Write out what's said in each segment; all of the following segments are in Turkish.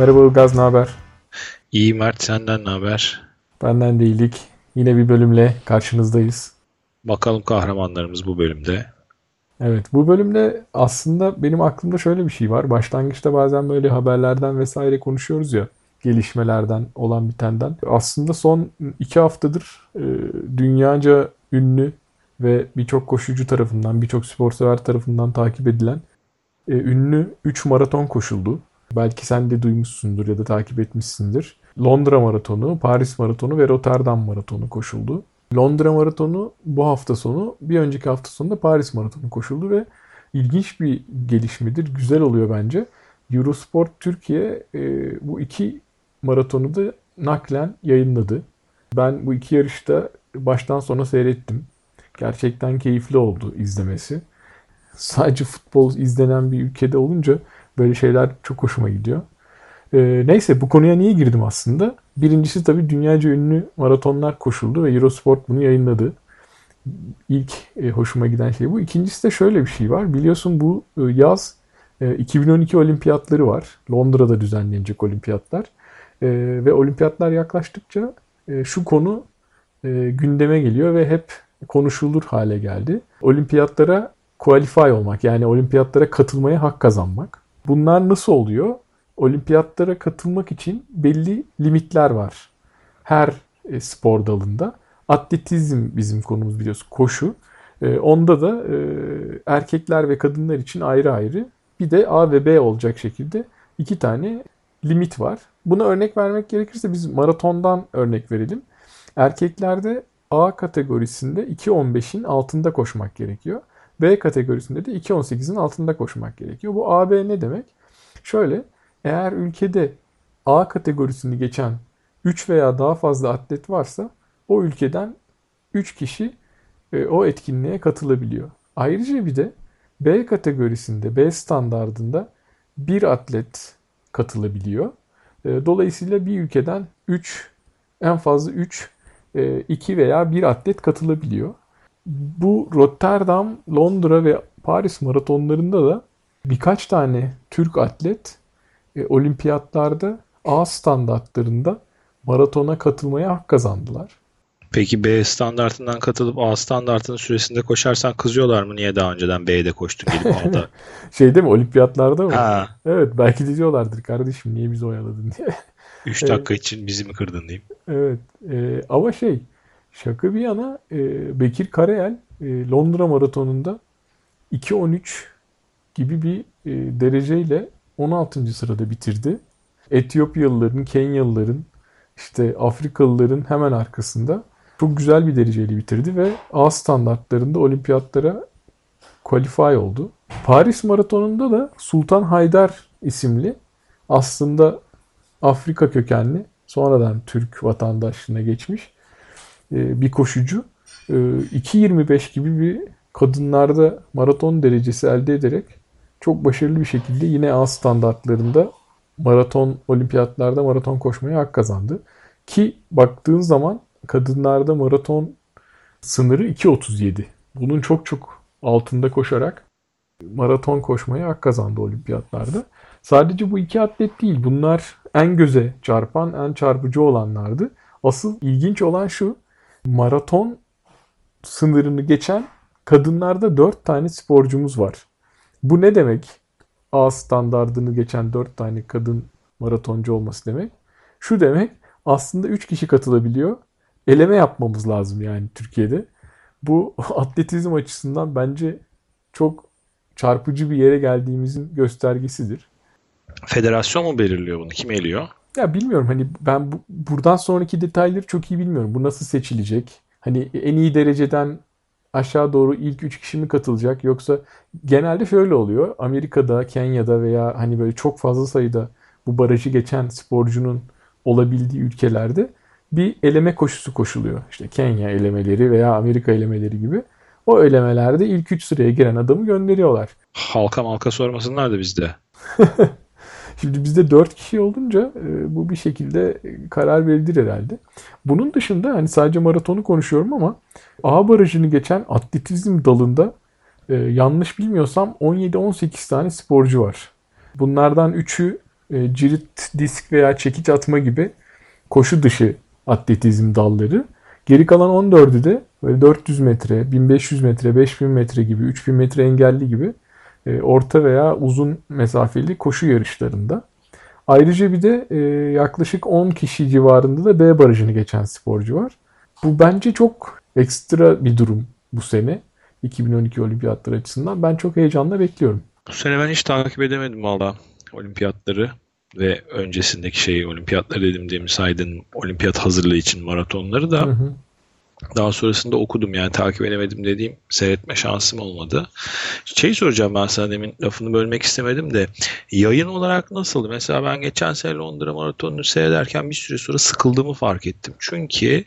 Merhaba Ilgaz, ne haber? İyi Mert, senden ne haber? Benden değildik. Yine bir bölümle karşınızdayız. Bakalım kahramanlarımız bu bölümde. Evet, bu bölümde aslında benim aklımda şöyle bir şey var. Başlangıçta bazen böyle haberlerden vesaire konuşuyoruz ya, gelişmelerden, olan bitenden. Aslında son iki haftadır e, dünyaca ünlü ve birçok koşucu tarafından, birçok spor sever tarafından takip edilen e, ünlü 3 maraton koşuldu. Belki sen de duymuşsundur ya da takip etmişsindir. Londra Maratonu, Paris Maratonu ve Rotterdam Maratonu koşuldu. Londra Maratonu bu hafta sonu, bir önceki hafta sonunda Paris Maratonu koşuldu ve ilginç bir gelişmedir. Güzel oluyor bence. Eurosport Türkiye e, bu iki maratonu da naklen yayınladı. Ben bu iki yarışta baştan sona seyrettim. Gerçekten keyifli oldu izlemesi. Sadece futbol izlenen bir ülkede olunca böyle şeyler çok hoşuma gidiyor. Ee, neyse bu konuya niye girdim aslında? Birincisi tabii dünyaca ünlü maratonlar koşuldu ve Eurosport bunu yayınladı. İlk e, hoşuma giden şey bu. İkincisi de şöyle bir şey var. Biliyorsun bu e, yaz e, 2012 olimpiyatları var. Londra'da düzenlenecek olimpiyatlar. E, ve olimpiyatlar yaklaştıkça e, şu konu e, gündeme geliyor ve hep konuşulur hale geldi. Olimpiyatlara qualify olmak yani olimpiyatlara katılmaya hak kazanmak. Bunlar nasıl oluyor? Olimpiyatlara katılmak için belli limitler var. Her e, spor dalında. Atletizm bizim konumuz biliyorsun koşu. E, onda da e, erkekler ve kadınlar için ayrı ayrı bir de A ve B olacak şekilde iki tane limit var. Buna örnek vermek gerekirse biz maratondan örnek verelim. Erkeklerde A kategorisinde 2.15'in altında koşmak gerekiyor. B kategorisinde de 2.18'in altında koşmak gerekiyor. Bu AB ne demek? Şöyle, eğer ülkede A kategorisini geçen 3 veya daha fazla atlet varsa o ülkeden 3 kişi e, o etkinliğe katılabiliyor. Ayrıca bir de B kategorisinde, B standardında bir atlet katılabiliyor. E, dolayısıyla bir ülkeden 3, en fazla 3, 2 e, veya 1 atlet katılabiliyor. Bu Rotterdam, Londra ve Paris maratonlarında da birkaç tane Türk atlet e, olimpiyatlarda A standartlarında maratona katılmaya hak kazandılar. Peki B standartından katılıp A standartının süresinde koşarsan kızıyorlar mı? Niye daha önceden B'de koştun gelip A'da? şey değil mi olimpiyatlarda mı? Ha. Evet belki de diyorlardır kardeşim niye bizi oyaladın diye. 3 dakika evet. için bizi mi kırdın diyeyim. Evet e, ama şey şaka bir yana e, Bekir Karayel e, Londra maratonunda 2.13 gibi bir e, dereceyle 16. sırada bitirdi. Etiyopyalıların, Kenyalıların, işte Afrikalıların hemen arkasında çok güzel bir dereceyle bitirdi ve A standartlarında olimpiyatlara qualify oldu. Paris maratonunda da Sultan Haydar isimli aslında Afrika kökenli sonradan Türk vatandaşlığına geçmiş bir koşucu 2.25 e, gibi bir kadınlarda maraton derecesi elde ederek çok başarılı bir şekilde yine A standartlarında maraton olimpiyatlarda maraton koşmaya hak kazandı. Ki baktığın zaman kadınlarda maraton sınırı 2.37. Bunun çok çok altında koşarak maraton koşmaya hak kazandı olimpiyatlarda. Sadece bu iki atlet değil. Bunlar en göze çarpan, en çarpıcı olanlardı. Asıl ilginç olan şu. Maraton sınırını geçen kadınlarda 4 tane sporcumuz var. Bu ne demek? A standardını geçen 4 tane kadın maratoncu olması demek. Şu demek aslında 3 kişi katılabiliyor. Eleme yapmamız lazım yani Türkiye'de. Bu atletizm açısından bence çok çarpıcı bir yere geldiğimizin göstergesidir. Federasyon mu belirliyor bunu? Kim eliyor? Ya bilmiyorum hani ben bu, buradan sonraki detayları çok iyi bilmiyorum. Bu nasıl seçilecek? Hani en iyi dereceden aşağı doğru ilk 3 kişi mi katılacak yoksa genelde şöyle oluyor. Amerika'da, Kenya'da veya hani böyle çok fazla sayıda bu barajı geçen sporcunun olabildiği ülkelerde bir eleme koşusu koşuluyor. İşte Kenya elemeleri veya Amerika elemeleri gibi. O elemelerde ilk 3 sıraya giren adamı gönderiyorlar. Halka malka sormasınlar da bizde. Şimdi bizde 4 kişi olunca e, bu bir şekilde karar verilir herhalde. Bunun dışında hani sadece maratonu konuşuyorum ama A barajını geçen atletizm dalında e, yanlış bilmiyorsam 17-18 tane sporcu var. Bunlardan 3'ü e, cirit, disk veya çekiç atma gibi koşu dışı atletizm dalları. Geri kalan 14'ü de böyle 400 metre, 1500 metre, 5000 metre gibi, 3000 metre engelli gibi e, orta veya uzun mesafeli koşu yarışlarında. Ayrıca bir de e, yaklaşık 10 kişi civarında da B barajını geçen sporcu var. Bu bence çok ekstra bir durum bu sene. 2012 olimpiyatları açısından. Ben çok heyecanla bekliyorum. Bu sene ben hiç takip edemedim valla olimpiyatları ve öncesindeki şeyi olimpiyatlar dediğim saydın olimpiyat hazırlığı için maratonları da hı hı. Daha sonrasında okudum yani takip edemedim dediğim seyretme şansım olmadı. Şey soracağım ben sana demin lafını bölmek istemedim de yayın olarak nasıldı? Mesela ben geçen sene Londra maratonunu seyrederken bir süre sonra sıkıldığımı fark ettim. Çünkü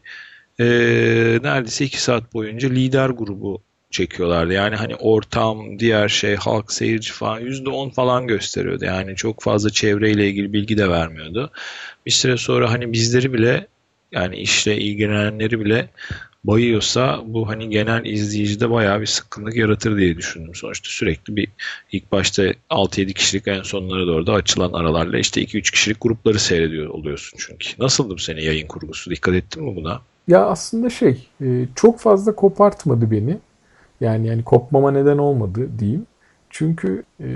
e, neredeyse iki saat boyunca lider grubu çekiyorlardı. Yani hani ortam, diğer şey, halk, seyirci falan %10 falan gösteriyordu. Yani çok fazla çevreyle ilgili bilgi de vermiyordu. Bir süre sonra hani bizleri bile yani işle ilgilenenleri bile bayıyorsa bu hani genel izleyicide bayağı bir sıkkınlık yaratır diye düşündüm. Sonuçta sürekli bir ilk başta 6-7 kişilik en sonlara doğru da açılan aralarla işte 2-3 kişilik grupları seyrediyor oluyorsun çünkü. Nasıldı bu senin yayın kurgusu? Dikkat ettin mi buna? Ya aslında şey e, çok fazla kopartmadı beni. Yani yani kopmama neden olmadı diyeyim. Çünkü e,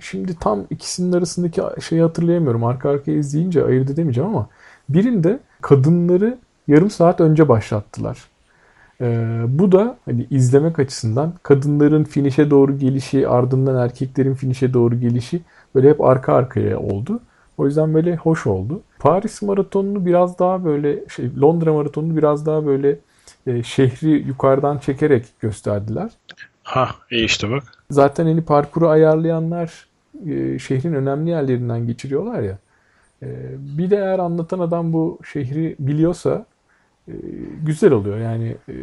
şimdi tam ikisinin arasındaki şeyi hatırlayamıyorum. Arka arkaya izleyince ayırt edemeyeceğim ama birinde kadınları yarım saat önce başlattılar. E, bu da hani izlemek açısından kadınların finişe doğru gelişi ardından erkeklerin finişe doğru gelişi böyle hep arka arkaya oldu. O yüzden böyle hoş oldu. Paris maratonunu biraz daha böyle şey Londra maratonunu biraz daha böyle e, şehri yukarıdan çekerek gösterdiler. Ha iyi işte bak. Zaten hani parkuru ayarlayanlar e, şehrin önemli yerlerinden geçiriyorlar ya. E, bir de eğer anlatan adam bu şehri biliyorsa e, güzel oluyor. Yani e,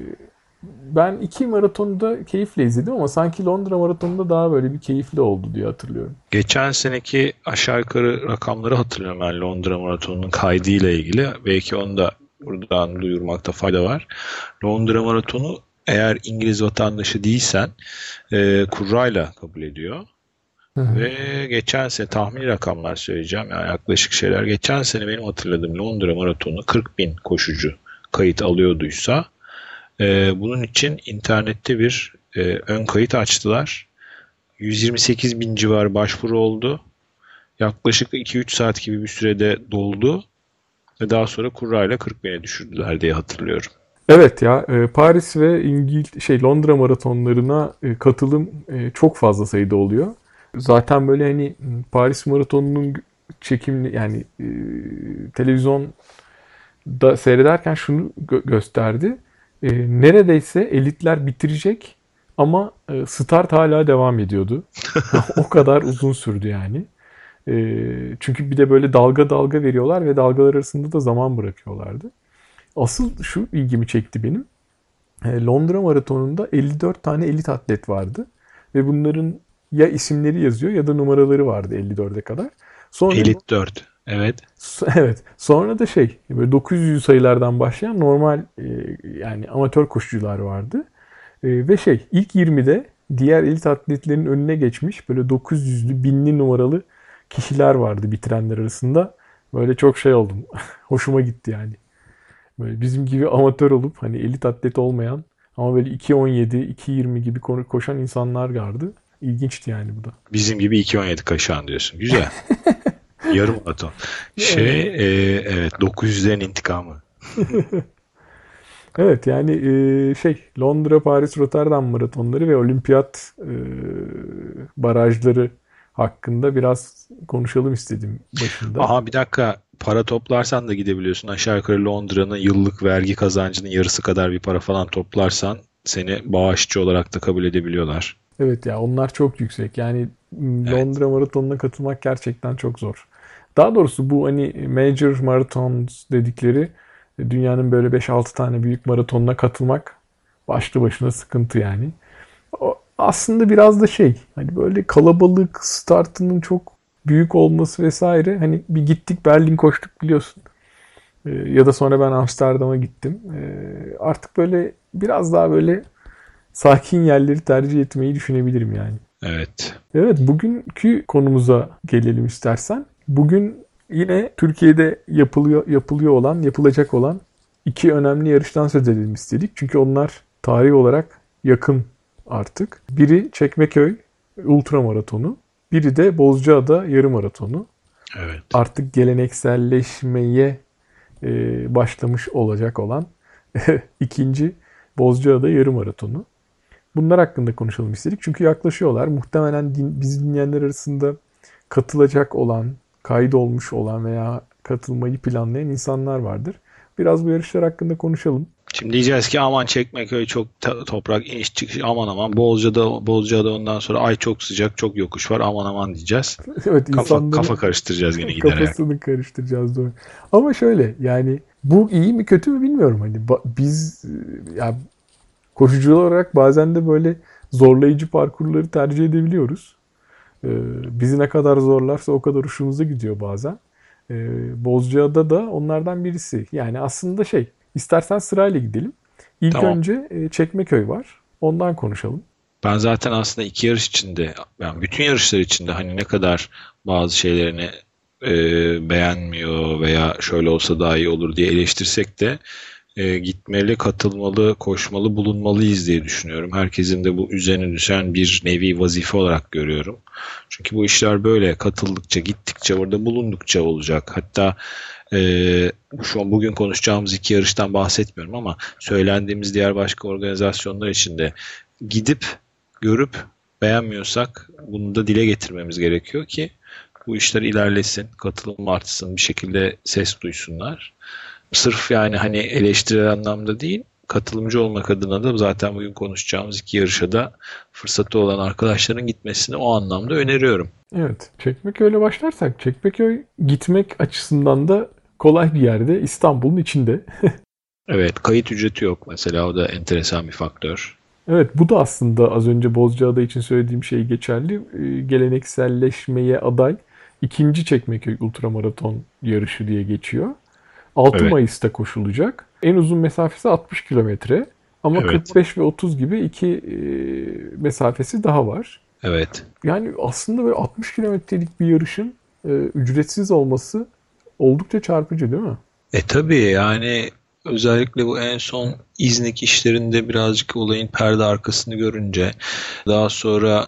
ben iki maratonu da keyifle izledim ama sanki Londra maratonunda daha böyle bir keyifli oldu diye hatırlıyorum. Geçen seneki aşağı yukarı rakamları hatırlıyorum ben Londra maratonunun kaydıyla ilgili. Belki onu da buradan duyurmakta fayda var. Londra Maratonu eğer İngiliz vatandaşı değilsen e, kurrayla kabul ediyor. Ve geçen sene tahmini rakamlar söyleyeceğim. Yani yaklaşık şeyler. Geçen sene benim hatırladığım Londra Maratonu 40 bin koşucu kayıt alıyorduysa e, bunun için internette bir e, ön kayıt açtılar. 128 bin civar başvuru oldu. Yaklaşık 2-3 saat gibi bir sürede doldu ve daha sonra kurrayla 40 bine düşürdüler diye hatırlıyorum. Evet ya e, Paris ve İngil şey Londra maratonlarına e, katılım e, çok fazla sayıda oluyor. Zaten böyle hani Paris maratonunun çekimli yani televizyonda seyrederken şunu gö- gösterdi. Neredeyse elitler bitirecek ama start hala devam ediyordu. o kadar uzun sürdü yani. Ee, çünkü bir de böyle dalga dalga veriyorlar ve dalgalar arasında da zaman bırakıyorlardı. Asıl şu ilgimi çekti benim. Ee, Londra Maratonu'nda 54 tane elit atlet vardı. Ve bunların ya isimleri yazıyor ya da numaraları vardı 54'e kadar. Sonra Elit 4. Evet. Evet. Sonra da şey böyle 900 sayılardan başlayan normal e, yani amatör koşucular vardı. E, ve şey ilk 20'de diğer elit atletlerin önüne geçmiş böyle 900'lü binli numaralı kişiler vardı bitirenler arasında. Böyle çok şey oldum. Hoşuma gitti yani. Böyle bizim gibi amatör olup hani elit atlet olmayan ama böyle 2.17, 2.20 gibi koşan insanlar vardı. İlginçti yani bu da. Bizim gibi 2.17 koşan diyorsun. Güzel. Yarım maraton. Şey e, evet 900'lerin intikamı. evet yani e, şey Londra, Paris, Rotterdam maratonları ve olimpiyat e, barajları hakkında biraz konuşalım istedim başında. Aha bir dakika para toplarsan da gidebiliyorsun. Aşağı yukarı Londra'nın yıllık vergi kazancının yarısı kadar bir para falan toplarsan seni bağışçı olarak da kabul edebiliyorlar. Evet ya onlar çok yüksek. Yani Londra evet. maratonuna katılmak gerçekten çok zor. Daha doğrusu bu hani major marathons dedikleri dünyanın böyle 5-6 tane büyük maratonuna katılmak başlı başına sıkıntı yani aslında biraz da şey hani böyle kalabalık startının çok büyük olması vesaire hani bir gittik Berlin koştuk biliyorsun. Ee, ya da sonra ben Amsterdam'a gittim. Ee, artık böyle biraz daha böyle sakin yerleri tercih etmeyi düşünebilirim yani. Evet. Evet bugünkü konumuza gelelim istersen. Bugün yine Türkiye'de yapılıyor yapılıyor olan, yapılacak olan iki önemli yarıştan söz edelim istedik. Çünkü onlar tarih olarak yakın artık. Biri Çekmeköy ultramaratonu, biri de Bozcaada yarım maratonu. Evet. Artık gelenekselleşmeye e, başlamış olacak olan ikinci Bozcaada yarım maratonu. Bunlar hakkında konuşalım istedik. Çünkü yaklaşıyorlar. Muhtemelen din, bizi dinleyenler arasında katılacak olan, kaydolmuş olan veya katılmayı planlayan insanlar vardır. Biraz bu yarışlar hakkında konuşalım. Şimdi diyeceğiz ki aman Çekmeköy çok toprak iniş çıkış aman aman Bozca'da Bozca'da ondan sonra ay çok sıcak çok yokuş var aman aman diyeceğiz. evet kafa, kafa karıştıracağız yine giderek. Kafasını karıştıracağız doğru. Ama şöyle yani bu iyi mi kötü mü bilmiyorum hani biz ya koşucu olarak bazen de böyle zorlayıcı parkurları tercih edebiliyoruz. Ee, bizi ne kadar zorlarsa o kadar hoşumuza gidiyor bazen. Ee, Bozcaada da onlardan birisi. Yani aslında şey istersen sırayla gidelim. İlk tamam. önce e, Çekmeköy var. Ondan konuşalım. Ben zaten aslında iki yarış içinde, yani bütün yarışlar içinde hani ne kadar bazı şeylerini e, beğenmiyor veya şöyle olsa daha iyi olur diye eleştirsek de e, gitmeli, katılmalı, koşmalı, bulunmalıyız diye düşünüyorum. Herkesin de bu üzerine düşen bir nevi vazife olarak görüyorum. Çünkü bu işler böyle katıldıkça, gittikçe, orada bulundukça olacak. Hatta e, şu an bugün konuşacağımız iki yarıştan bahsetmiyorum ama söylendiğimiz diğer başka organizasyonlar için de gidip görüp beğenmiyorsak bunu da dile getirmemiz gerekiyor ki bu işler ilerlesin, katılım artsın, bir şekilde ses duysunlar sırf yani hani eleştirel anlamda değil katılımcı olmak adına da zaten bugün konuşacağımız iki yarışa da fırsatı olan arkadaşların gitmesini o anlamda öneriyorum. Evet. Çekmeköy'le başlarsak Çekmeköy gitmek açısından da kolay bir yerde. İstanbul'un içinde. evet. Kayıt ücreti yok mesela. O da enteresan bir faktör. Evet bu da aslında az önce Bozcaada için söylediğim şey geçerli. Ee, gelenekselleşmeye aday ikinci Çekmeköy Ultramaraton yarışı diye geçiyor. 6 evet. Mayıs'ta koşulacak. En uzun mesafesi 60 kilometre. Ama evet. 45 ve 30 gibi iki e, mesafesi daha var. Evet. Yani aslında böyle 60 kilometrelik bir yarışın e, ücretsiz olması oldukça çarpıcı değil mi? E tabii yani özellikle bu en son İznik işlerinde birazcık olayın perde arkasını görünce daha sonra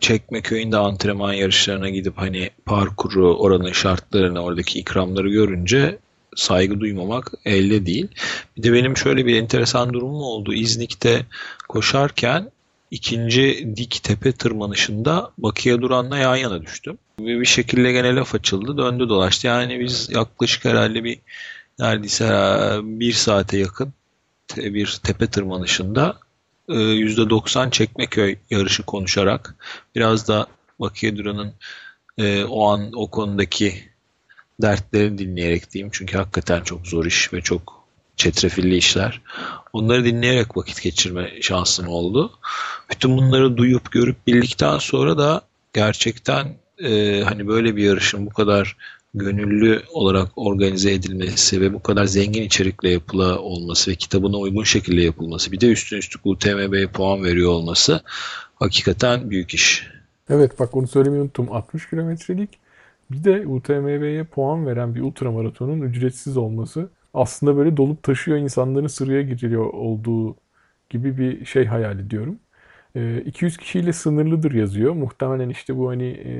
Çekmeköy'ünde antrenman yarışlarına gidip hani parkuru, oranın şartlarını, oradaki ikramları görünce saygı duymamak elde değil. Bir de benim şöyle bir enteresan durumum oldu. İznik'te koşarken ikinci dik tepe tırmanışında Bakıya Duran'la yan yana düştüm. Ve bir şekilde gene laf açıldı. Döndü dolaştı. Yani biz yaklaşık herhalde bir neredeyse bir saate yakın bir tepe tırmanışında %90 Çekmeköy yarışı konuşarak biraz da Bakıya Duran'ın o an o konudaki dertlerini dinleyerek diyeyim. Çünkü hakikaten çok zor iş ve çok çetrefilli işler. Onları dinleyerek vakit geçirme şansım oldu. Bütün bunları duyup görüp bildikten sonra da gerçekten e, hani böyle bir yarışın bu kadar gönüllü olarak organize edilmesi ve bu kadar zengin içerikle yapıla olması ve kitabına uygun şekilde yapılması bir de üstün üstlük UTMB'ye puan veriyor olması hakikaten büyük iş. Evet bak onu söylemeyi unuttum. 60 kilometrelik bir de UTMB'ye puan veren bir ultramaratonun ücretsiz olması aslında böyle dolup taşıyor insanların sıraya giriliyor olduğu gibi bir şey hayal ediyorum. 200 ee, kişiyle sınırlıdır yazıyor. Muhtemelen işte bu hani e,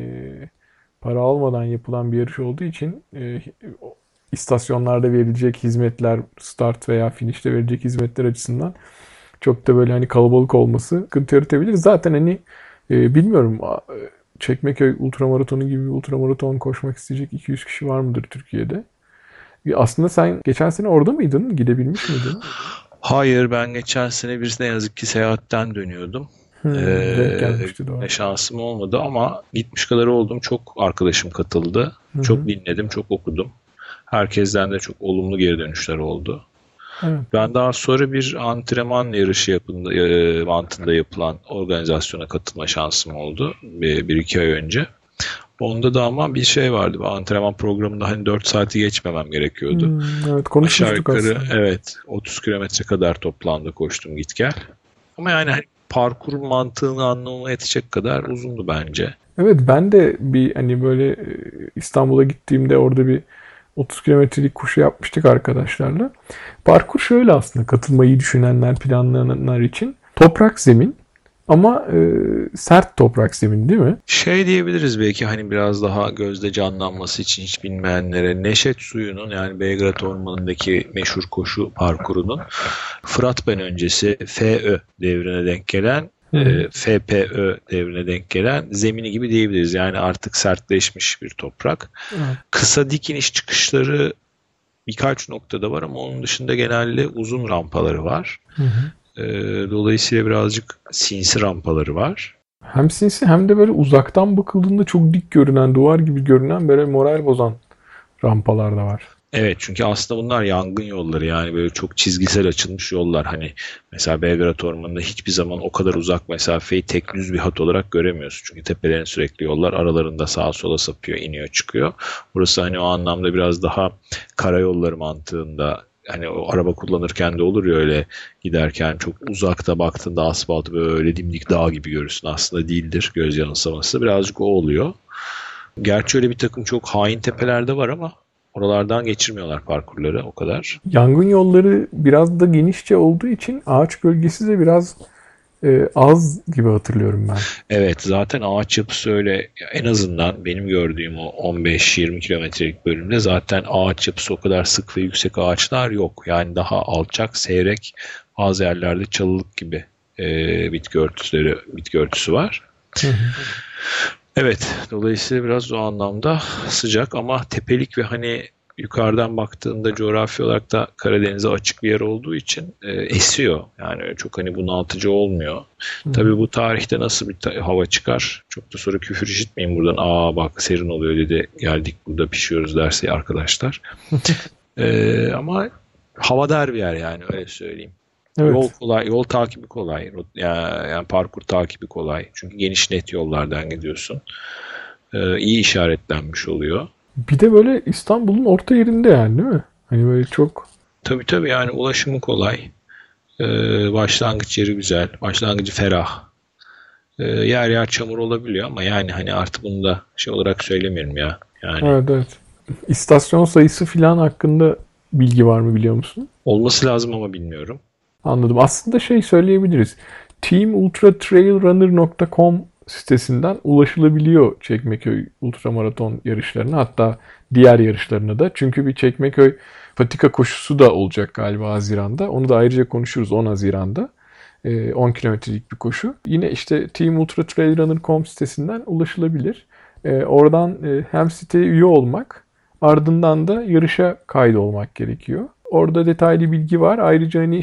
para almadan yapılan bir yarış olduğu için e, istasyonlarda verilecek hizmetler, start veya finişte verilecek hizmetler açısından çok da böyle hani kalabalık olması sıkıntı yaratabilir. Zaten hani e, bilmiyorum Çekmeköy ultramaratonu gibi bir ultramaraton koşmak isteyecek 200 kişi var mıdır Türkiye'de? Aslında sen geçen sene orada mıydın? Gidebilmiş miydin? Hayır ben geçen sene bir ne yazık ki seyahatten dönüyordum. Hmm, ee, şansım olmadı ama gitmiş kadar oldum. Çok arkadaşım katıldı. Hı-hı. Çok dinledim, çok okudum. Herkesten de çok olumlu geri dönüşler oldu. Evet. Ben daha sonra bir antrenman yarışı yapında, e, mantığında yapılan organizasyona katılma şansım oldu. Bir, bir iki ay önce. Onda da ama bir şey vardı. Antrenman programında hani 4 saati geçmemem gerekiyordu. Hmm, evet konuşmuştuk Aşağı yukarı, aslında. Evet 30 kilometre kadar toplamda koştum git gel. Ama yani hani parkur mantığını anlamaya yetecek kadar uzundu bence. Evet ben de bir hani böyle e, İstanbul'a gittiğimde orada bir 30 kilometrelik koşu yapmıştık arkadaşlarla. Parkur şöyle aslında katılmayı düşünenler, planlayanlar için. Toprak zemin ama e, sert toprak zemin değil mi? Şey diyebiliriz belki hani biraz daha gözde canlanması için hiç bilmeyenlere Neşet Suyu'nun yani Belgrad Ormanı'ndaki meşhur koşu parkurunun Fırat Ben öncesi FÖ devrine denk gelen e, FPÖ devrine denk gelen zemini gibi diyebiliriz. Yani artık sertleşmiş bir toprak. Evet. Kısa dik iniş çıkışları birkaç noktada var ama onun dışında genelde uzun rampaları var. Hı hı. E, dolayısıyla birazcık sinsi rampaları var. Hem sinsi hem de böyle uzaktan bakıldığında çok dik görünen, duvar gibi görünen böyle moral bozan rampalar da var. Evet çünkü aslında bunlar yangın yolları yani böyle çok çizgisel açılmış yollar. Hani mesela Belgrad Ormanı'nda hiçbir zaman o kadar uzak mesafeyi tek düz bir hat olarak göremiyorsun. Çünkü tepelerin sürekli yollar aralarında sağa sola sapıyor, iniyor, çıkıyor. Burası hani o anlamda biraz daha karayolları mantığında hani o araba kullanırken de olur ya öyle giderken çok uzakta baktığında asfaltı böyle dimdik dağ gibi görürsün. Aslında değildir göz yanılsaması. Birazcık o oluyor. Gerçi öyle bir takım çok hain tepelerde var ama Oralardan geçirmiyorlar parkurları o kadar. Yangın yolları biraz da genişçe olduğu için ağaç bölgesi de biraz e, az gibi hatırlıyorum ben. Evet zaten ağaç yapısı öyle en azından benim gördüğüm o 15-20 kilometrelik bölümde zaten ağaç yapısı o kadar sık ve yüksek ağaçlar yok. Yani daha alçak, seyrek bazı yerlerde çalılık gibi e, bitki örtüsleri, bitki örtüsü var. Evet, dolayısıyla biraz o anlamda sıcak ama tepelik ve hani yukarıdan baktığında coğrafi olarak da Karadeniz'e açık bir yer olduğu için e, esiyor. Yani çok hani bunaltıcı olmuyor. Hı. Tabii bu tarihte nasıl bir hava çıkar? Çok da sonra küfür işitmeyin buradan. Aa bak serin oluyor dedi. Geldik burada pişiyoruz derse arkadaşlar. e, ama havadar bir yer yani öyle söyleyeyim. Evet. Yol kolay, yol takibi kolay. Yani, parkur takibi kolay. Çünkü geniş net yollardan gidiyorsun. Ee, iyi işaretlenmiş oluyor. Bir de böyle İstanbul'un orta yerinde yani değil mi? Hani böyle çok... Tabii tabii yani ulaşımı kolay. Ee, başlangıç yeri güzel. Başlangıcı ferah. Ee, yer yer çamur olabiliyor ama yani hani artık bunu da şey olarak söylemiyorum ya. Yani... Evet evet. İstasyon sayısı falan hakkında bilgi var mı biliyor musun? Olması lazım ama bilmiyorum. Anladım. Aslında şey söyleyebiliriz. teamultratrailrunner.com sitesinden ulaşılabiliyor Çekmeköy ultramaraton yarışlarına hatta diğer yarışlarına da. Çünkü bir Çekmeköy patika koşusu da olacak galiba Haziran'da. Onu da ayrıca konuşuruz 10 Haziran'da. 10 ee, kilometrelik bir koşu. Yine işte teamultratrailrunner.com sitesinden ulaşılabilir. Ee, oradan e, hem siteye üye olmak ardından da yarışa kaydolmak gerekiyor. Orada detaylı bilgi var. Ayrıca hani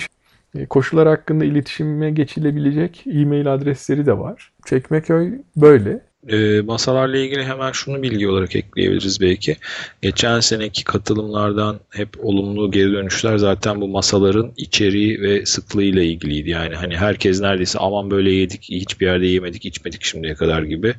e, koşular hakkında iletişime geçilebilecek e-mail adresleri de var. Çekmeköy böyle. E, masalarla ilgili hemen şunu bilgi olarak ekleyebiliriz belki. Geçen seneki katılımlardan hep olumlu geri dönüşler zaten bu masaların içeriği ve sıklığı ile ilgiliydi. Yani hani herkes neredeyse aman böyle yedik, hiçbir yerde yemedik, içmedik şimdiye kadar gibi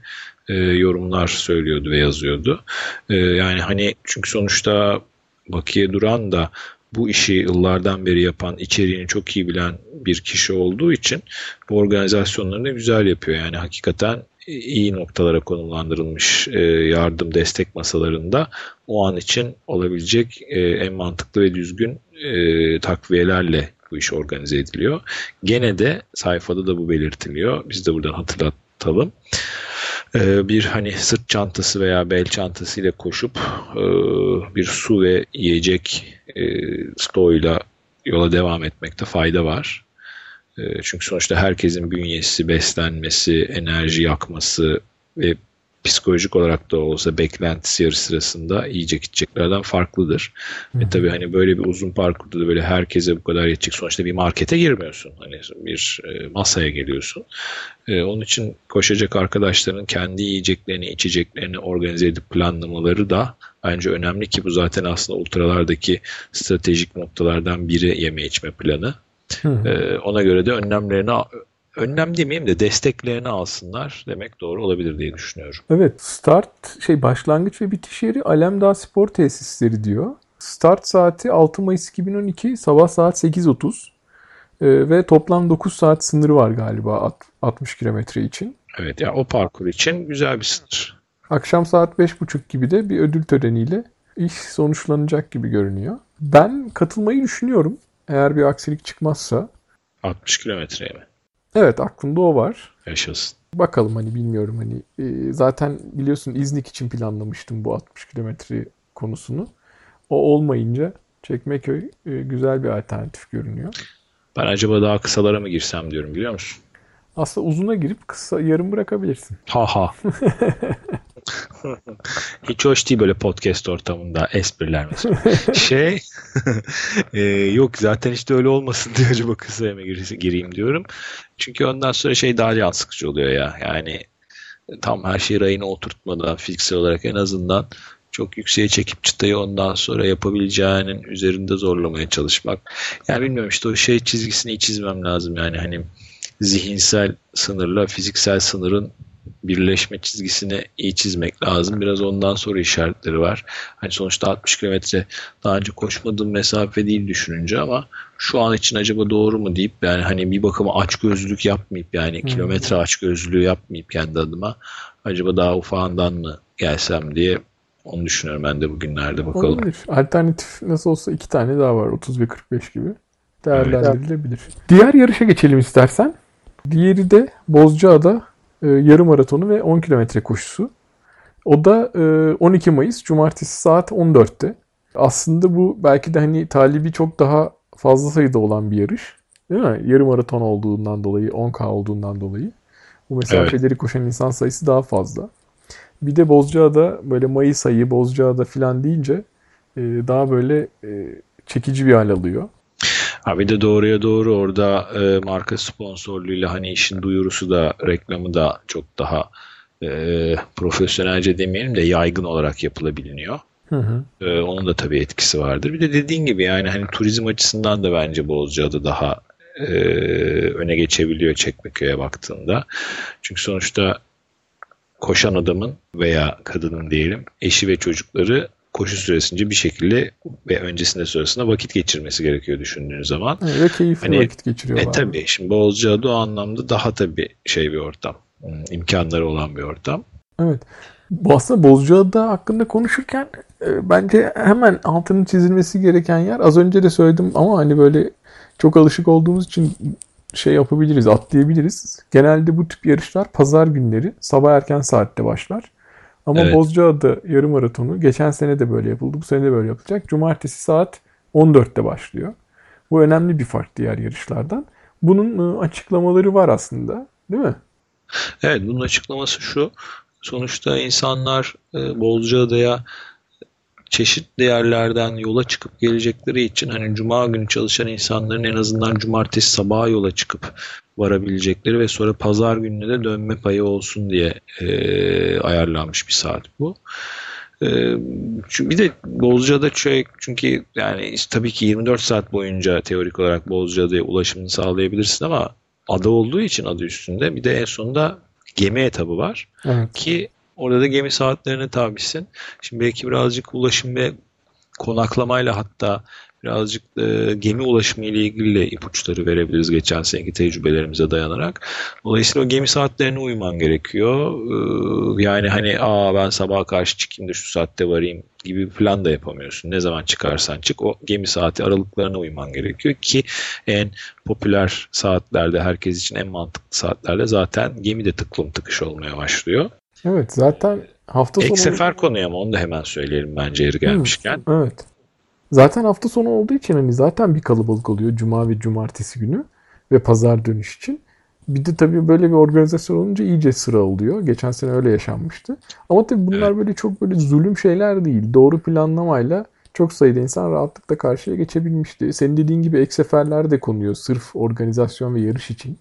e, yorumlar söylüyordu ve yazıyordu. E, yani hani çünkü sonuçta Bakiye Duran da bu işi yıllardan beri yapan, içeriğini çok iyi bilen bir kişi olduğu için bu organizasyonlarını güzel yapıyor. Yani hakikaten iyi noktalara konumlandırılmış e, yardım destek masalarında o an için olabilecek e, en mantıklı ve düzgün e, takviyelerle bu iş organize ediliyor. Gene de sayfada da bu belirtiliyor. Biz de buradan hatırlatalım. Ee, bir hani sırt çantası veya bel çantası ile koşup e, bir su ve yiyecek e, stoğuyla yola devam etmekte fayda var. E, çünkü sonuçta herkesin bünyesi, beslenmesi, enerji yakması ve psikolojik olarak da olsa beklentisi yarı sırasında yiyecek içeceklerden farklıdır. Hı. E tabii hani böyle bir uzun parkurda da böyle herkese bu kadar yetecek sonuçta bir markete girmiyorsun. Hani bir e, masaya geliyorsun. E, onun için koşacak arkadaşların kendi yiyeceklerini, içeceklerini organize edip planlamaları da bence önemli ki bu zaten aslında ultralardaki stratejik noktalardan biri yeme içme planı. Hı. E, ona göre de önlemlerini önlem demeyeyim de desteklerini alsınlar demek doğru olabilir diye düşünüyorum. Evet start şey başlangıç ve bitiş yeri Alemdağ Spor Tesisleri diyor. Start saati 6 Mayıs 2012 sabah saat 8.30 ee, ve toplam 9 saat sınırı var galiba 60 kilometre için. Evet ya o parkur için güzel bir sınır. Akşam saat 5.30 gibi de bir ödül töreniyle iş sonuçlanacak gibi görünüyor. Ben katılmayı düşünüyorum. Eğer bir aksilik çıkmazsa. 60 kilometreye mi? Evet aklımda o var. Yaşasın. Bakalım hani bilmiyorum hani e, zaten biliyorsun İznik için planlamıştım bu 60 kilometre konusunu. O olmayınca Çekmeköy e, güzel bir alternatif görünüyor. Ben acaba daha kısalara mı girsem diyorum biliyor musun? Aslında uzuna girip kısa yarım bırakabilirsin. Ha ha. Hiç hoş değil böyle podcast ortamında espriler mesela. şey e, yok zaten işte öyle olmasın diye acaba kısaya mı gireyim diyorum. Çünkü ondan sonra şey daha can sıkıcı oluyor ya. Yani tam her şeyi rayına oturtmadan fiziksel olarak en azından çok yükseğe çekip çıtayı ondan sonra yapabileceğinin üzerinde zorlamaya çalışmak. Yani bilmiyorum işte o şey çizgisini çizmem lazım yani hani zihinsel sınırla fiziksel sınırın birleşme çizgisini iyi çizmek lazım. Biraz ondan sonra işaretleri var. Hani sonuçta 60 kilometre daha önce koşmadığım mesafe değil düşününce ama şu an için acaba doğru mu deyip yani hani bir bakıma aç gözlülük yapmayıp yani hmm. kilometre aç gözlülüğü yapmayıp kendi adıma acaba daha ufağından mı gelsem diye onu düşünüyorum ben de bugünlerde bakalım. Olabilir. Alternatif nasıl olsa iki tane daha var 30 ve 45 gibi. Değerlendirilebilir. Evet. Diğer yarışa geçelim istersen. Diğeri de Bozcaada e, yarım maratonu ve 10 kilometre koşusu. O da e, 12 Mayıs Cumartesi saat 14'te. Aslında bu belki de hani talibi çok daha fazla sayıda olan bir yarış. Değil mi? Yarım maraton olduğundan dolayı, 10K olduğundan dolayı. Bu mesafeleri evet. koşan insan sayısı daha fazla. Bir de Bozcaada böyle Mayıs ayı Bozcaada filan deyince e, daha böyle e, çekici bir hal alıyor. Ha bir de doğruya doğru orada e, marka sponsorluğuyla hani işin duyurusu da reklamı da çok daha e, profesyonelce demeyelim de yaygın olarak yapılabiliyor. Hı hı. E, onun da tabii etkisi vardır. Bir de dediğin gibi yani hani turizm açısından da bence Bozcaada daha e, öne geçebiliyor Çekmeköy'e baktığında. Çünkü sonuçta koşan adamın veya kadının diyelim eşi ve çocukları koşu süresince bir şekilde ve öncesinde sonrasında vakit geçirmesi gerekiyor düşündüğünüz zaman. Evet, ve keyifli hani, vakit geçiriyorlar. E tabii şimdi Bozcaada o anlamda daha tabii şey bir ortam. Hmm, imkanları olan bir ortam. Evet. Aslında Bozcaada hakkında konuşurken e, bence hemen altının çizilmesi gereken yer az önce de söyledim ama hani böyle çok alışık olduğumuz için şey yapabiliriz, atlayabiliriz. Genelde bu tip yarışlar pazar günleri sabah erken saatte başlar. Ama evet. Bozcaada yarım maratonu geçen sene de böyle yapıldı. Bu sene de böyle yapılacak. Cumartesi saat 14'te başlıyor. Bu önemli bir fark diğer yarışlardan. Bunun ıı, açıklamaları var aslında. Değil mi? Evet bunun açıklaması şu. Sonuçta insanlar ıı, Bozcaada'ya çeşitli yerlerden yola çıkıp gelecekleri için hani cuma günü çalışan insanların en azından cumartesi sabaha yola çıkıp varabilecekleri ve sonra pazar gününe de dönme payı olsun diye e, ayarlanmış bir saat bu. E, çünkü bir de Bozcaada şey, çünkü yani tabii ki 24 saat boyunca teorik olarak Bozcaada'ya ulaşımını sağlayabilirsin ama ada olduğu için adı üstünde bir de en sonunda gemi etabı var. Evet. Ki Orada da gemi saatlerine tabisin. Şimdi belki birazcık ulaşım ve konaklamayla hatta birazcık e, gemi ulaşımı ile ilgili ipuçları verebiliriz geçen seneki tecrübelerimize dayanarak. Dolayısıyla o gemi saatlerine uyman gerekiyor. E, yani hani aa ben sabah karşı çıkayım da şu saatte varayım gibi bir plan da yapamıyorsun. Ne zaman çıkarsan çık o gemi saati aralıklarına uyman gerekiyor ki en popüler saatlerde herkes için en mantıklı saatlerde zaten gemi de tıklım tıkış olmaya başlıyor. Evet zaten hafta sonu... Ek sefer konuyu ama onu da hemen söyleyelim bence yeri gelmişken. Evet. Zaten hafta sonu olduğu için hani zaten bir kalabalık oluyor cuma ve cumartesi günü ve pazar dönüş için. Bir de tabii böyle bir organizasyon olunca iyice sıra oluyor. Geçen sene öyle yaşanmıştı. Ama tabii bunlar evet. böyle çok böyle zulüm şeyler değil. Doğru planlamayla çok sayıda insan rahatlıkla karşıya geçebilmişti. Senin dediğin gibi ek seferler de konuyor sırf organizasyon ve yarış için.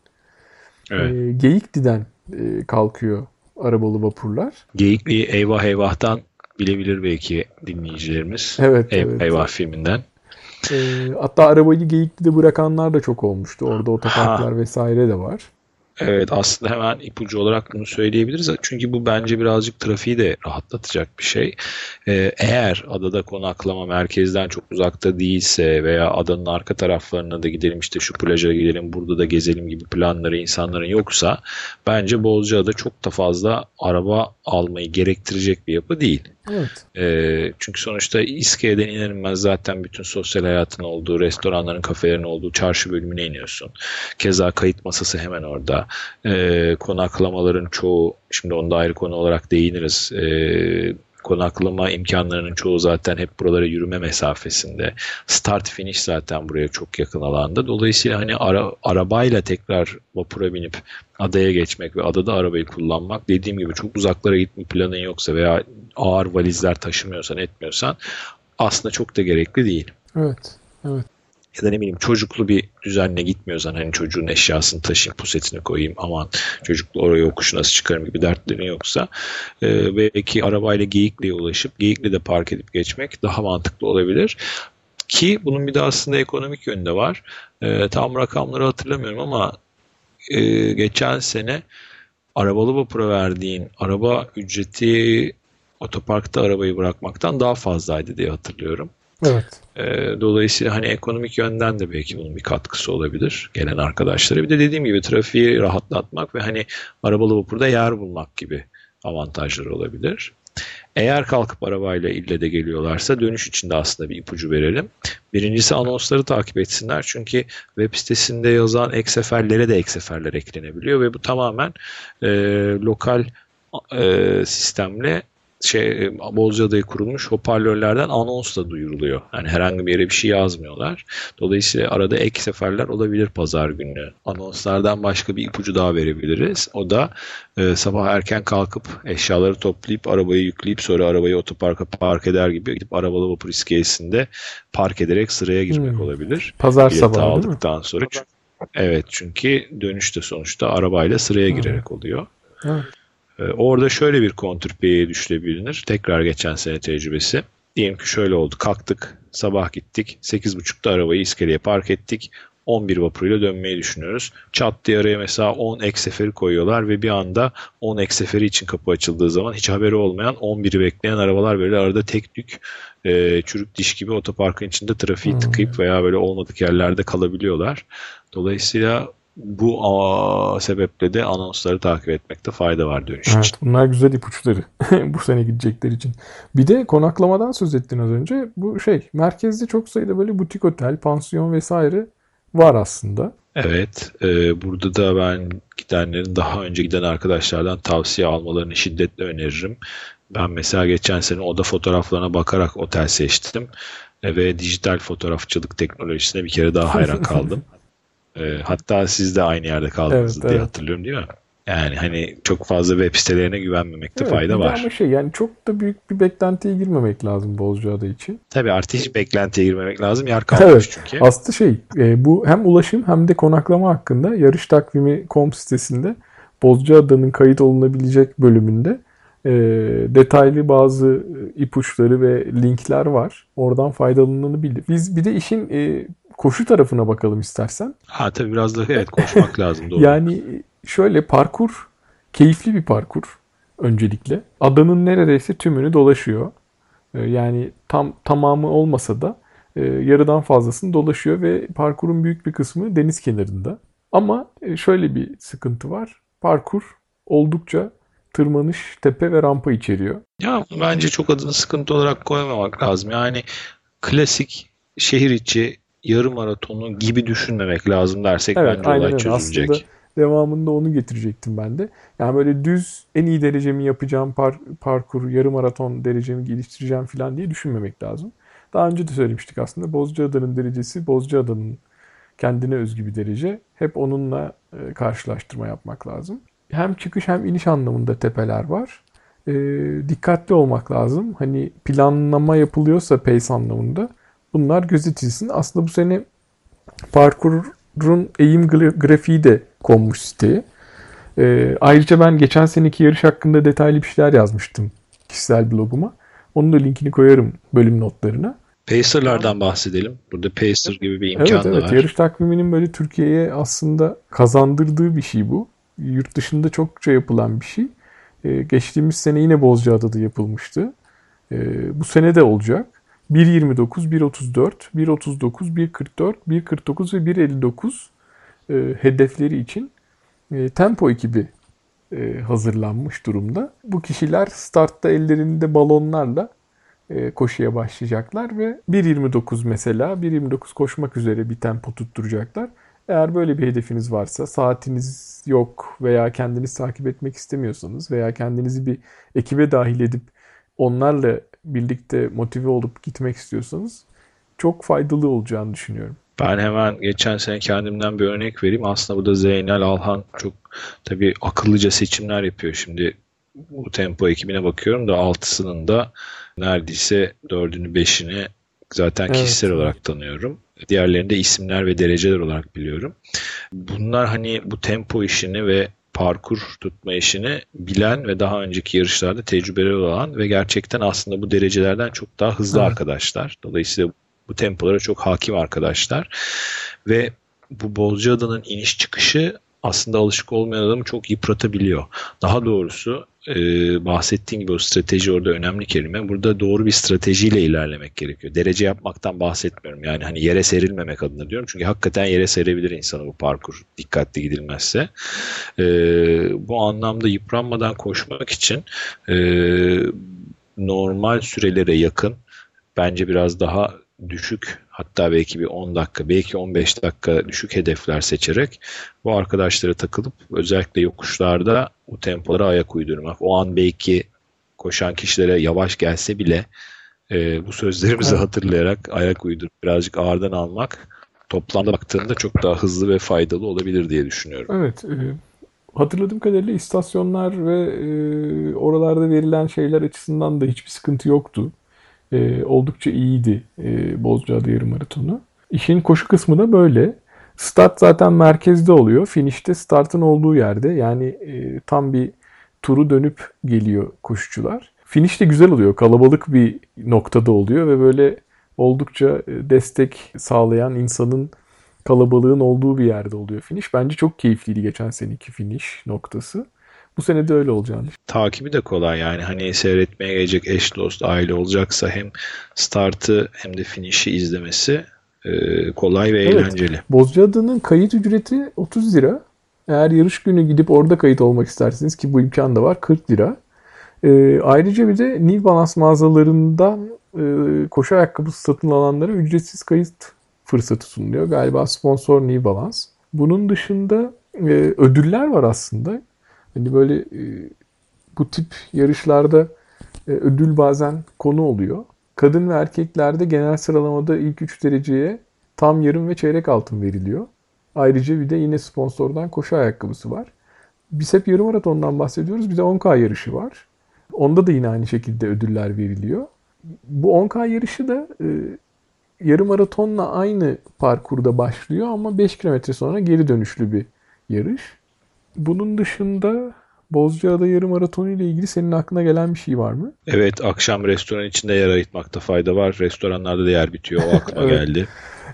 Evet. E, Geyikli'den e, kalkıyor arabalı vapurlar. Geyikli Eyvah Eyvah'tan bilebilir belki dinleyicilerimiz. Evet, Ev, evet. Eyvah filminden. E, hatta arabayı Geyikli'de bırakanlar da çok olmuştu. Orada otoparklar vesaire de var. Evet aslında hemen ipucu olarak bunu söyleyebiliriz. Çünkü bu bence birazcık trafiği de rahatlatacak bir şey. Ee, eğer adada konaklama merkezden çok uzakta değilse veya adanın arka taraflarına da gidelim işte şu plaja gidelim burada da gezelim gibi planları insanların yoksa bence Bozcaada çok da fazla araba almayı gerektirecek bir yapı değil. Evet. E, çünkü sonuçta İSKE'den iner zaten bütün sosyal hayatın olduğu, restoranların, kafelerin olduğu çarşı bölümüne iniyorsun. Keza kayıt masası hemen orada. E, konaklamaların çoğu, şimdi onda ayrı konu olarak değiniriz. E, konaklama imkanlarının çoğu zaten hep buralara yürüme mesafesinde. Start finish zaten buraya çok yakın alanda. Dolayısıyla hani ara, arabayla tekrar vapura binip adaya geçmek ve adada arabayı kullanmak dediğim gibi çok uzaklara gitme planın yoksa veya ağır valizler taşımıyorsan etmiyorsan aslında çok da gerekli değil. Evet. Evet ya da ne bileyim çocuklu bir düzenle gitmiyorsan hani çocuğun eşyasını taşıyayım pusetini koyayım aman çocuklu oraya yokuş nasıl çıkarım gibi dertlerin yoksa e, belki arabayla Geyikli'ye ulaşıp Geyikli'de park edip geçmek daha mantıklı olabilir. Ki bunun bir de aslında ekonomik yönü de var. E, tam rakamları hatırlamıyorum ama e, geçen sene arabalı vapura verdiğin araba ücreti otoparkta arabayı bırakmaktan daha fazlaydı diye hatırlıyorum. Evet. E, dolayısıyla hani ekonomik yönden de belki bunun bir katkısı olabilir gelen arkadaşlara. Bir de dediğim gibi trafiği rahatlatmak ve hani arabalı vapurda yer bulmak gibi avantajları olabilir. Eğer kalkıp arabayla ille de geliyorlarsa dönüş için de aslında bir ipucu verelim. Birincisi anonsları takip etsinler. Çünkü web sitesinde yazan ek seferlere de ek seferler eklenebiliyor ve bu tamamen e, lokal e, sistemle şey Bozcaada'ya kurulmuş hoparlörlerden anons da duyuruluyor. Yani herhangi bir yere bir şey yazmıyorlar. Dolayısıyla arada ek seferler olabilir pazar günü. Anonslardan başka bir ipucu daha verebiliriz. O da e, sabah erken kalkıp eşyaları toplayıp arabayı yükleyip sonra arabayı otoparka park eder gibi gidip arabalı vapur iskelesinde park ederek sıraya girmek hmm. olabilir. Pazar Bileti sabahı aldıktan sonra. Evet çünkü dönüşte sonuçta arabayla sıraya girerek oluyor. Evet. Ee, orada şöyle bir kontrpeye düşülebilir. Tekrar geçen sene tecrübesi. Diyelim ki şöyle oldu. Kalktık, sabah gittik. 8.30'da arabayı iskeleye park ettik. 11 vapuruyla dönmeyi düşünüyoruz. Çat diye araya mesela 10 ek seferi koyuyorlar ve bir anda 10 ek seferi için kapı açıldığı zaman hiç haberi olmayan 11'i bekleyen arabalar böyle arada tek tük e, çürük diş gibi otoparkın içinde trafiği hmm. tıkayıp veya böyle olmadık yerlerde kalabiliyorlar. Dolayısıyla bu aa, sebeple de anonsları takip etmekte fayda var dönüş evet, için. Bunlar güzel ipuçları bu sene gidecekler için. Bir de konaklamadan söz ettin az önce. Bu şey merkezde çok sayıda böyle butik otel, pansiyon vesaire var aslında. Evet. E, burada da ben gidenlerin daha önce giden arkadaşlardan tavsiye almalarını şiddetle öneririm. Ben mesela geçen sene oda fotoğraflarına bakarak otel seçtim. E, ve dijital fotoğrafçılık teknolojisine bir kere daha hayran kaldım. E, hatta siz de aynı yerde kaldınız evet, diye evet. hatırlıyorum değil mi? Yani hani çok fazla web sitelerine güvenmemekte evet, fayda var. Ama şey yani çok da büyük bir beklentiye girmemek lazım Bozcaada için. Tabii artık hiç beklentiye girmemek lazım. Yer kalmış evet, çünkü. Aslında şey e, bu hem ulaşım hem de konaklama hakkında yarış takvimi.com sitesinde Bozcaada'nın kayıt olunabilecek bölümünde e, detaylı bazı ipuçları ve linkler var. Oradan faydalanılabilir. Biz bir de işin e, koşu tarafına bakalım istersen. Ha tabii biraz da evet koşmak lazım doğru. Yani şöyle parkur keyifli bir parkur öncelikle. Adanın neredeyse tümünü dolaşıyor. Ee, yani tam tamamı olmasa da e, yarıdan fazlasını dolaşıyor ve parkurun büyük bir kısmı deniz kenarında. Ama e, şöyle bir sıkıntı var. Parkur oldukça tırmanış, tepe ve rampa içeriyor. Ya bence çok adını sıkıntı olarak koymamak lazım. Yani klasik şehir içi yarım maratonu gibi düşünmemek lazım dersek evet, bence olay çözülecek. Aslında devamında onu getirecektim ben de. Yani böyle düz en iyi derecemi yapacağım par parkur, yarım maraton derecemi geliştireceğim falan diye düşünmemek lazım. Daha önce de söylemiştik aslında Bozcaada'nın derecesi Bozcaada'nın kendine özgü bir derece. Hep onunla e, karşılaştırma yapmak lazım. Hem çıkış hem iniş anlamında tepeler var. E, dikkatli olmak lazım. Hani planlama yapılıyorsa pace anlamında bunlar gözetilsin. Aslında bu sene parkurun eğim grafiği de konmuş siteye. E, ayrıca ben geçen seneki yarış hakkında detaylı bir şeyler yazmıştım kişisel bloguma. Onun da linkini koyarım bölüm notlarına. Pacer'lardan bahsedelim. Burada Pacer gibi bir imkan evet, evet. var. Yarış takviminin böyle Türkiye'ye aslında kazandırdığı bir şey bu. yurt dışında çokça yapılan bir şey. E, geçtiğimiz sene yine Bozcaada'da yapılmıştı. E, bu sene de olacak. 1.29, 1.34, 1.39, 1.44, 1.49 ve 1.59 e, hedefleri için e, tempo ekibi e, hazırlanmış durumda. Bu kişiler startta ellerinde balonlarla e, koşuya başlayacaklar ve 1.29 mesela 1.29 koşmak üzere bir tempo tutturacaklar. Eğer böyle bir hedefiniz varsa, saatiniz yok veya kendiniz takip etmek istemiyorsanız veya kendinizi bir ekibe dahil edip onlarla birlikte motive olup gitmek istiyorsanız çok faydalı olacağını düşünüyorum. Ben hemen geçen sene kendimden bir örnek vereyim. Aslında burada Zeynel Alhan çok tabii akıllıca seçimler yapıyor. Şimdi bu tempo ekibine bakıyorum da altısının da neredeyse dördünü beşini zaten evet. kişisel olarak tanıyorum. Diğerlerini de isimler ve dereceler olarak biliyorum. Bunlar hani bu tempo işini ve parkur tutma işini bilen ve daha önceki yarışlarda tecrübeli olan ve gerçekten aslında bu derecelerden çok daha hızlı evet. arkadaşlar. Dolayısıyla bu tempolara çok hakim arkadaşlar. Ve bu Bozcaada'nın iniş çıkışı aslında alışık olmayan adamı çok yıpratabiliyor. Daha doğrusu e, bahsettiğim gibi o strateji orada önemli kelime. Burada doğru bir stratejiyle ilerlemek gerekiyor. Derece yapmaktan bahsetmiyorum. Yani hani yere serilmemek adına diyorum. Çünkü hakikaten yere serebilir insanı bu parkur dikkatli gidilmezse. E, bu anlamda yıpranmadan koşmak için e, normal sürelere yakın bence biraz daha düşük hatta belki bir 10 dakika belki 15 dakika düşük hedefler seçerek bu arkadaşlara takılıp özellikle yokuşlarda bu tempolara ayak uydurmak. O an belki koşan kişilere yavaş gelse bile e, bu sözlerimizi hatırlayarak ayak uydurup birazcık ağırdan almak toplamda baktığında çok daha hızlı ve faydalı olabilir diye düşünüyorum. Evet. E, hatırladığım kadarıyla istasyonlar ve e, oralarda verilen şeyler açısından da hiçbir sıkıntı yoktu e, oldukça iyiydi e, Bozcaada yarım maratonu. İşin koşu kısmı da böyle. Start zaten merkezde oluyor. Finişte startın olduğu yerde. Yani e, tam bir turu dönüp geliyor koşucular. Finish de güzel oluyor. Kalabalık bir noktada oluyor ve böyle oldukça e, destek sağlayan insanın kalabalığın olduğu bir yerde oluyor finish. Bence çok keyifliydi geçen seneki finish noktası. Bu sene de öyle olacağını. Takibi de kolay yani hani seyretmeye gelecek eş dost aile olacaksa hem startı hem de finişi izlemesi e, kolay ve evet. eğlenceli. Bozcaada'nın kayıt ücreti 30 lira. Eğer yarış günü gidip orada kayıt olmak isterseniz ki bu imkan da var 40 lira. E, ayrıca bir de New Balance mağazalarından e, koşu ayakkabısı satın alanlara ücretsiz kayıt fırsatı sunuluyor. Galiba sponsor New Balance. Bunun dışında e, ödüller var aslında. Hani böyle e, bu tip yarışlarda e, ödül bazen konu oluyor. Kadın ve erkeklerde genel sıralamada ilk 3 dereceye tam yarım ve çeyrek altın veriliyor. Ayrıca bir de yine sponsordan koşu ayakkabısı var. Biz hep yarım maratondan bahsediyoruz. Bir de 10K yarışı var. Onda da yine aynı şekilde ödüller veriliyor. Bu 10K yarışı da e, yarım maratonla aynı parkurda başlıyor ama 5 kilometre sonra geri dönüşlü bir yarış. Bunun dışında Bozcaada yarım maratonu ile ilgili senin aklına gelen bir şey var mı? Evet akşam restoran içinde yer ayırtmakta fayda var. Restoranlarda da yer bitiyor. O aklıma evet. geldi.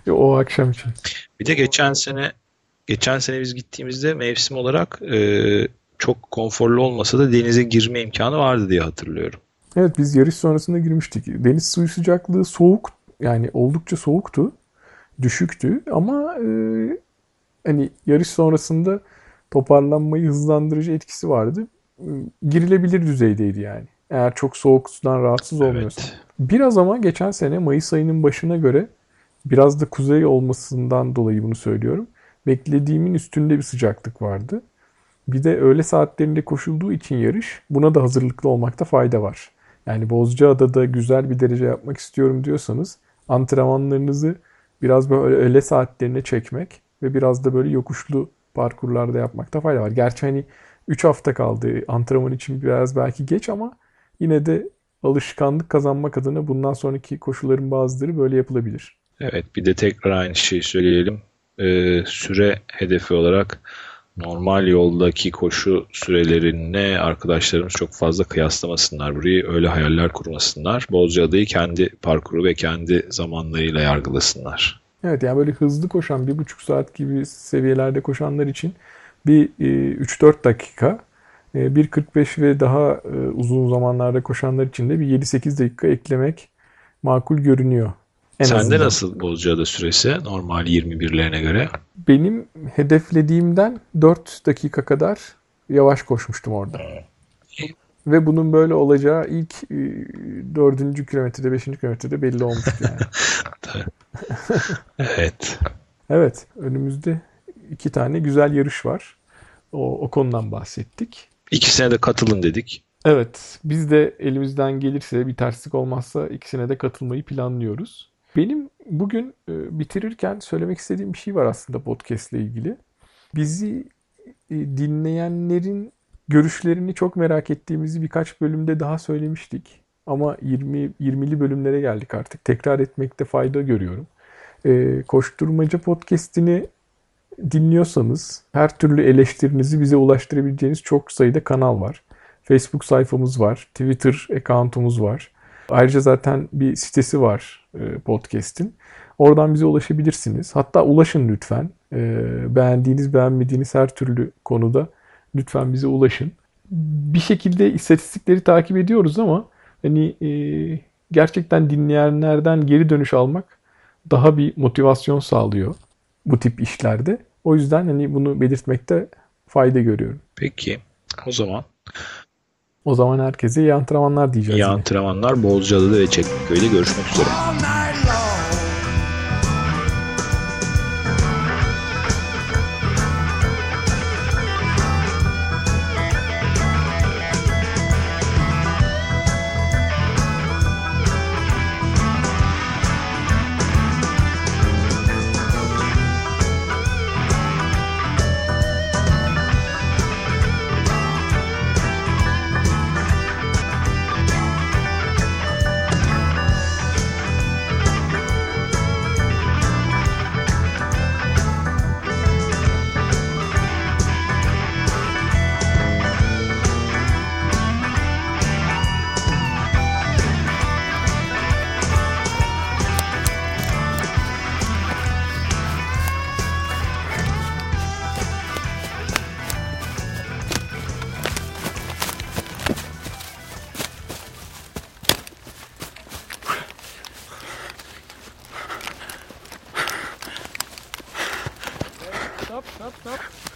O akşam için. Bir de geçen sene geçen sene biz gittiğimizde mevsim olarak e, çok konforlu olmasa da denize girme imkanı vardı diye hatırlıyorum. Evet biz yarış sonrasında girmiştik. Deniz suyu sıcaklığı soğuk yani oldukça soğuktu. Düşüktü ama e, hani yarış sonrasında toparlanmayı hızlandırıcı etkisi vardı. Girilebilir düzeydeydi yani. Eğer çok soğuk sudan rahatsız olmuyorsan. Evet. Biraz ama geçen sene Mayıs ayının başına göre biraz da kuzey olmasından dolayı bunu söylüyorum. Beklediğimin üstünde bir sıcaklık vardı. Bir de öğle saatlerinde koşulduğu için yarış buna da hazırlıklı olmakta fayda var. Yani Bozcaada'da güzel bir derece yapmak istiyorum diyorsanız antrenmanlarınızı biraz böyle öğle saatlerine çekmek ve biraz da böyle yokuşlu parkurlarda yapmakta fayda var. Gerçi hani 3 hafta kaldı antrenman için biraz belki geç ama yine de alışkanlık kazanmak adına bundan sonraki koşulların bazıları böyle yapılabilir. Evet bir de tekrar aynı şeyi söyleyelim. Ee, süre hedefi olarak normal yoldaki koşu sürelerine arkadaşlarımız çok fazla kıyaslamasınlar. Burayı öyle hayaller kurmasınlar. Bozcaada'yı kendi parkuru ve kendi zamanlarıyla yargılasınlar. Evet yani böyle hızlı koşan bir buçuk saat gibi seviyelerde koşanlar için bir e, 3-4 dakika, e, 1.45 ve daha e, uzun zamanlarda koşanlar için de bir 7-8 dakika eklemek makul görünüyor. En Sende azından. nasıl Bozcaada süresi normal 21'lerine göre? Benim hedeflediğimden 4 dakika kadar yavaş koşmuştum orada. Ve bunun böyle olacağı ilk e, dördüncü kilometrede, beşinci kilometrede belli olmuştu yani. evet. Evet, önümüzde iki tane güzel yarış var. O, o konudan bahsettik. İkisine de katılın dedik. Evet, biz de elimizden gelirse bir terslik olmazsa ikisine de katılmayı planlıyoruz. Benim bugün e, bitirirken söylemek istediğim bir şey var aslında podcast ile ilgili. Bizi e, dinleyenlerin görüşlerini çok merak ettiğimizi birkaç bölümde daha söylemiştik. Ama 20 20'li bölümlere geldik artık. Tekrar etmekte fayda görüyorum. E, Koşturmaca podcast'ini dinliyorsanız her türlü eleştirinizi bize ulaştırabileceğiniz çok sayıda kanal var. Facebook sayfamız var, Twitter account'umuz var. Ayrıca zaten bir sitesi var e, podcast'in. Oradan bize ulaşabilirsiniz. Hatta ulaşın lütfen. E, beğendiğiniz, beğenmediğiniz her türlü konuda lütfen bize ulaşın. Bir şekilde istatistikleri takip ediyoruz ama hani e, gerçekten dinleyenlerden geri dönüş almak daha bir motivasyon sağlıyor bu tip işlerde. O yüzden hani bunu belirtmekte fayda görüyorum. Peki. O zaman o zaman herkese iyi antrenmanlar diyeceğiz. İyi yine. antrenmanlar Bolcalı'da ve Çekmeköy'de görüşmek üzere.